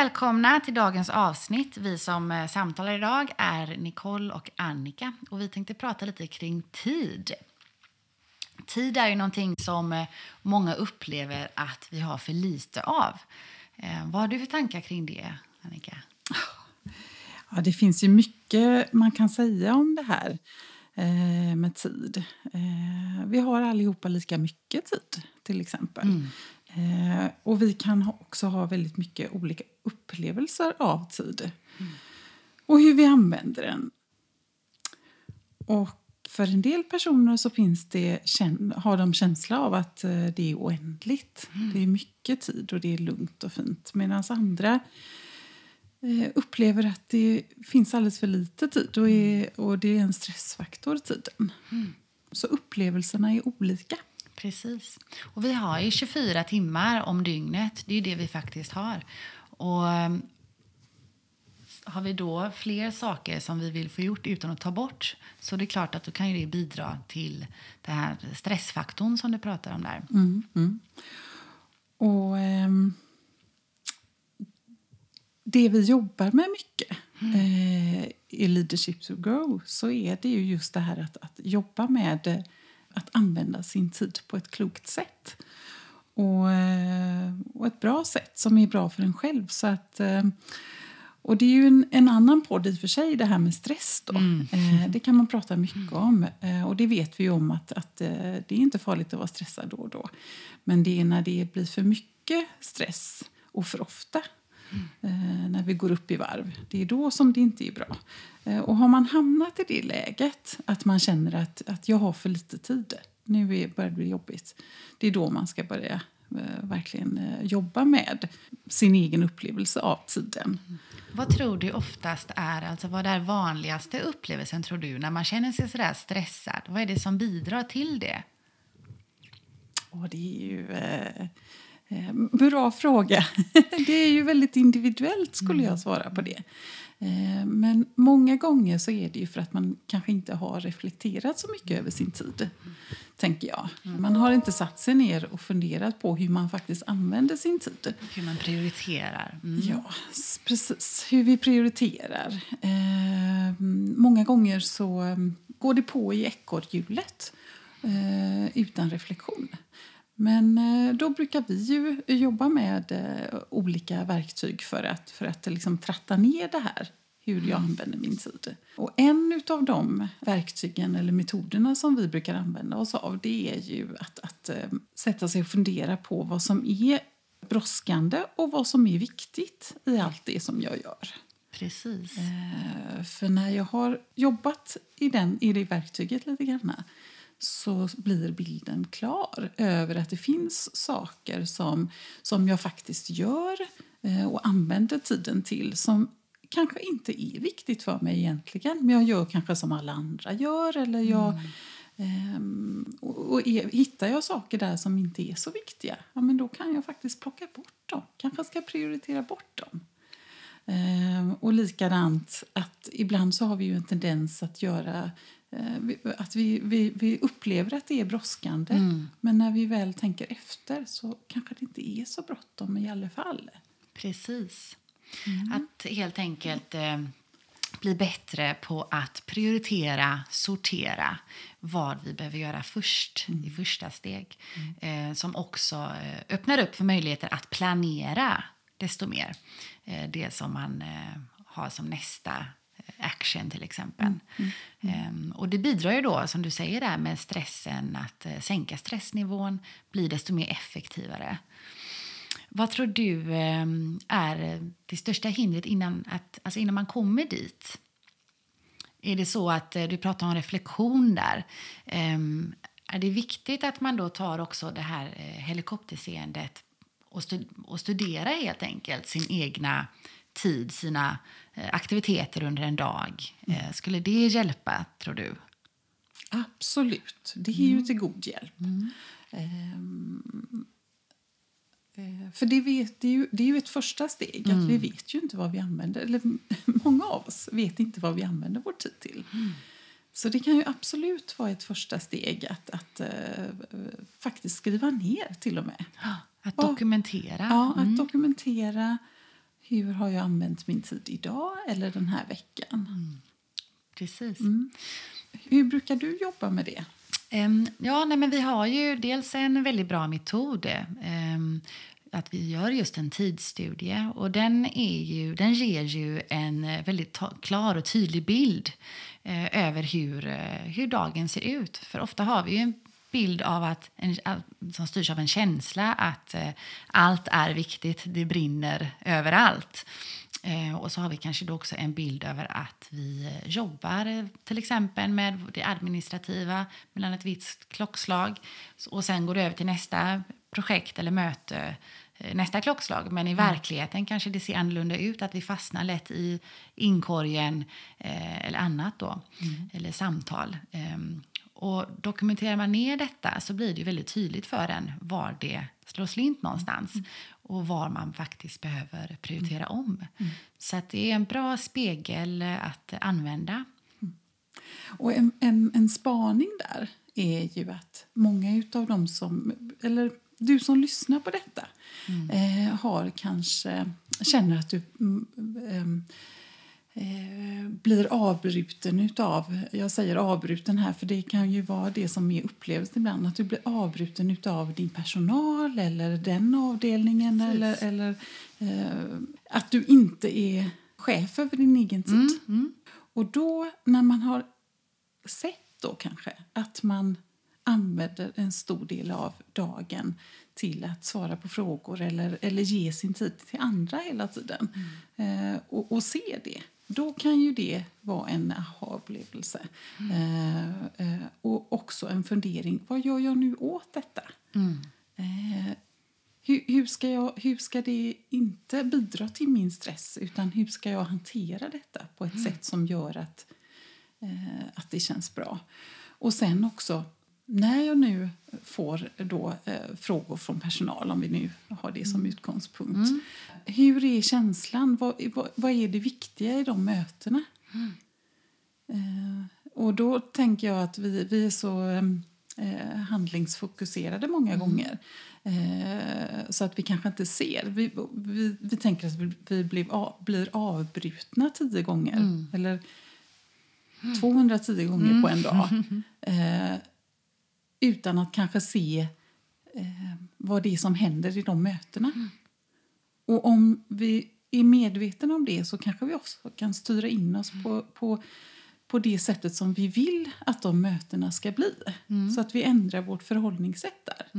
Välkomna till dagens avsnitt. Vi som eh, samtalar idag är Nicole och Annika och vi tänkte prata lite kring tid. Tid är ju någonting som eh, många upplever att vi har för lite av. Eh, vad har du för tankar kring det, Annika? Ja, det finns ju mycket man kan säga om det här med tid. Vi har allihopa lika mycket tid, till exempel. Mm. Eh, och vi kan ha, också ha väldigt mycket olika upplevelser av tid. Och hur vi använder den. Och för en del personer så finns det, har de känsla av att eh, det är oändligt. Det är mycket tid och det är lugnt och fint. Medan andra eh, upplever att det finns alldeles för lite tid och, är, och det är en stressfaktor, tiden. Så upplevelserna är olika. Precis. Och vi har ju 24 timmar om dygnet. Det är det vi faktiskt har. Och ehm, har vi då fler saker som vi vill få gjort utan att ta bort så det är klart att då kan ju det bidra till den här stressfaktorn som du pratar om där. Och ehm, det vi jobbar med mycket eh, i Leadership to Grow så är det ju just det här att, att jobba med att använda sin tid på ett klokt sätt. Och, eh, och ett bra sätt som är bra för en själv. Så att, eh, och det är ju en, en annan podd i och för sig, det här med stress. Då. Eh, det kan man prata mycket om. Eh, och det vet vi ju om att, att eh, det är inte farligt att vara stressad då och då. Men det är när det blir för mycket stress och för ofta. Eh, när vi går upp i varv. Det är då som det inte är bra. Eh, och har man hamnat i det läget, att man känner att, att jag har för lite tid, nu är, börjar det bli jobbigt. Det är då man ska börja eh, verkligen jobba med sin egen upplevelse av tiden. Vad tror du oftast är, alltså vad är vanligaste upplevelsen tror du när man känner sig sådär stressad? Vad är det som bidrar till det? Och det är ju... Eh, bra fråga. det är ju väldigt individuellt, skulle jag svara på det. Eh, men många gånger så är det ju för att man kanske inte har reflekterat så mycket över sin tid. tänker jag. Man har inte satt sig ner och funderat på hur man faktiskt använder sin tid. Hur man prioriterar? Mm. Ja, precis. Hur vi prioriterar. Eh, många gånger så eh, går det på i ekorrhjulet eh, utan reflektion. Men eh, då brukar vi ju jobba med eh, olika verktyg för att, för att liksom tratta ner det här hur jag använder min tid. Och en av de verktygen eller metoderna som vi brukar använda oss av det är ju att, att eh, sätta sig och fundera på vad som är brådskande och vad som är viktigt i allt det som jag gör. Precis. För när jag har jobbat i, den, i det verktyget lite grann så blir bilden klar över att det finns saker som, som jag faktiskt gör eh, och använder tiden till som kanske inte är viktigt för mig egentligen men jag gör kanske som alla andra gör. Eller jag, ehm, och och är, hittar jag saker där som inte är så viktiga ja, men då kan jag faktiskt plocka bort dem. Kanske ska prioritera bort dem. Ehm, och likadant att ibland så har vi ju en tendens att göra att vi, vi, vi upplever att det är brådskande men när vi väl tänker efter så kanske det inte är så bråttom i alla fall. Precis. Att helt enkelt eh, bli bättre på att prioritera, sortera vad vi behöver göra först i första steg. Eh, som också eh, öppnar upp för möjligheter att planera desto mer. Eh, det som man eh, har som nästa eh, action till exempel. Ehm, och det bidrar ju då, som du säger där med stressen, att eh, sänka stressnivån, bli desto mer effektivare. Vad tror du eh, är det största hindret innan, att, alltså innan man kommer dit? Är det så att eh, du pratar om reflektion där? Ehm, är det viktigt att man då tar också det här eh, helikopterseendet och, stud- och studerar helt enkelt sin egna tid, sina eh, aktiviteter under en dag? Eh, skulle det hjälpa, tror du? Absolut, det är ju till god hjälp. Ehm, eh, för det, vet, det, är ju, det är ju ett första steg. att Vi vet ju inte vad vi använder. Eller många av oss vet inte vad vi använder vår tid till. Så det kan ju absolut vara ett första steg att, att eh, faktiskt skriva ner till och med. Att Ja. dokumentera. Ja, att dokumentera hur har jag använt min tid idag eller den här veckan. Precis. Hur brukar du jobba med det? Ehm, ja, nej, men vi har ju dels en väldigt bra metod. ehm, att vi gör just en tidsstudie. Och den, är ju, den ger ju en eh, väldigt klar och tydlig bild eh, över hur, eh, hur dagen ser ut. För ofta har vi en bild av att en, som styrs av en känsla att eh, allt är viktigt, det brinner överallt. Eh, och så har vi kanske då också en bild över att vi eh, jobbar eh, till exempel med det administrativa mellan ett visst klockslag och sen går det över till nästa projekt eller möte eh, nästa klockslag. Men i verkligheten kanske det ser annorlunda ut, att vi fastnar lätt i inkorgen eh, eller annat då, eller samtal. Ehm, och dokumenterar man ner detta så blir det väldigt tydligt för en var det slår slint någonstans och var man faktiskt behöver prioritera om. Så att det är en bra spegel att använda. Och en, en, en spaning där är ju att många av dem som, eller du som lyssnar på detta, eh, har kanske, känner att du mm, eh, blir avbruten utav, jag säger avbruten här för det kan ju vara det som är upplevelsen ibland, att du blir avbruten utav din personal eller den avdelningen Precis. eller, eller eh, att du inte är chef över din egen tid. Och då när man har sett då kanske att man använder en stor del av dagen till att svara på frågor eller, eller ge sin tid till andra hela tiden eh, och, och se det. Då kan ju det vara en aha-upplevelse. Eh, eh, och också en fundering. Vad gör jag nu åt detta? Eh, hur, hur, ska jag, hur ska det inte bidra till min stress utan hur ska jag hantera detta på ett sätt som gör att, eh, att det känns bra? Och sen också, när jag nu får då, eh, frågor från personal, om vi nu har det som utgångspunkt. Hur är känslan? Vad, vad, vad är det viktiga i de mötena? Eh, och då tänker jag att vi, vi är så eh, handlingsfokuserade många gånger. Eh, så att vi kanske inte ser. Vi, vi, vi tänker att vi, vi blir, av, blir avbrutna tio gånger. Eller 210 gånger på en dag. Utan att kanske se eh, vad det är som händer i de mötena. Och om vi är medvetna om det så kanske vi också kan styra in oss på, på, på det sättet som vi vill att de mötena ska bli. Så att vi ändrar vårt förhållningssätt där.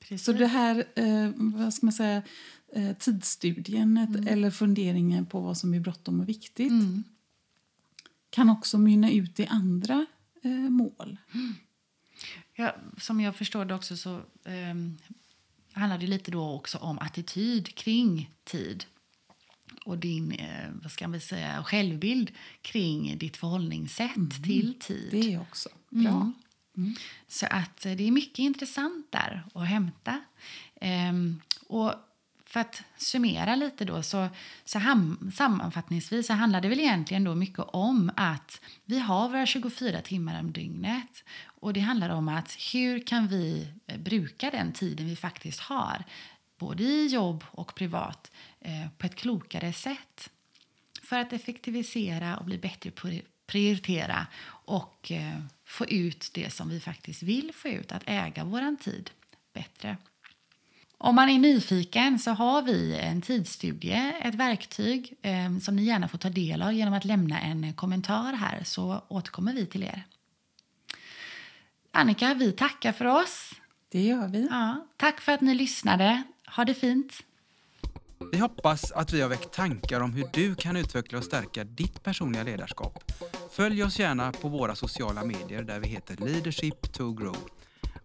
Precis. Så det här, eh, vad ska man säga, eh, tidsstudien ett- eller funderingen på vad som är bråttom och viktigt kan också mynna ut i andra eh, mål. Ja, som jag förstår det också så um, handlar det lite då också om attityd kring tid och din eh, vad ska man säga, självbild kring ditt förhållningssätt till tid. Det är också bra. Så att eh, det är mycket intressant där att hämta. Ehm, och för att summera lite då, så, så ham, sammanfattningsvis så handlar det väl egentligen då mycket om att vi har våra 24 timmar om dygnet. Och det handlar om att hur kan vi eh, bruka den tiden vi faktiskt har, både i jobb och privat, eh, på ett klokare sätt för att effektivisera och bli bättre på att prioritera och eh, få ut det som vi faktiskt vill få ut, att äga vår tid bättre. Om man är nyfiken så har vi en tidsstudie, ett verktyg eh, som ni gärna får ta del av genom att lämna en kommentar här så återkommer vi till er. Annika, vi tackar för oss. Det gör vi. Ja, tack för att ni lyssnade. Ha det fint. Vi hoppas att vi har väckt tankar om hur du kan utveckla och stärka ditt personliga ledarskap. Följ oss gärna på våra sociala medier där vi heter Leadership to Grow.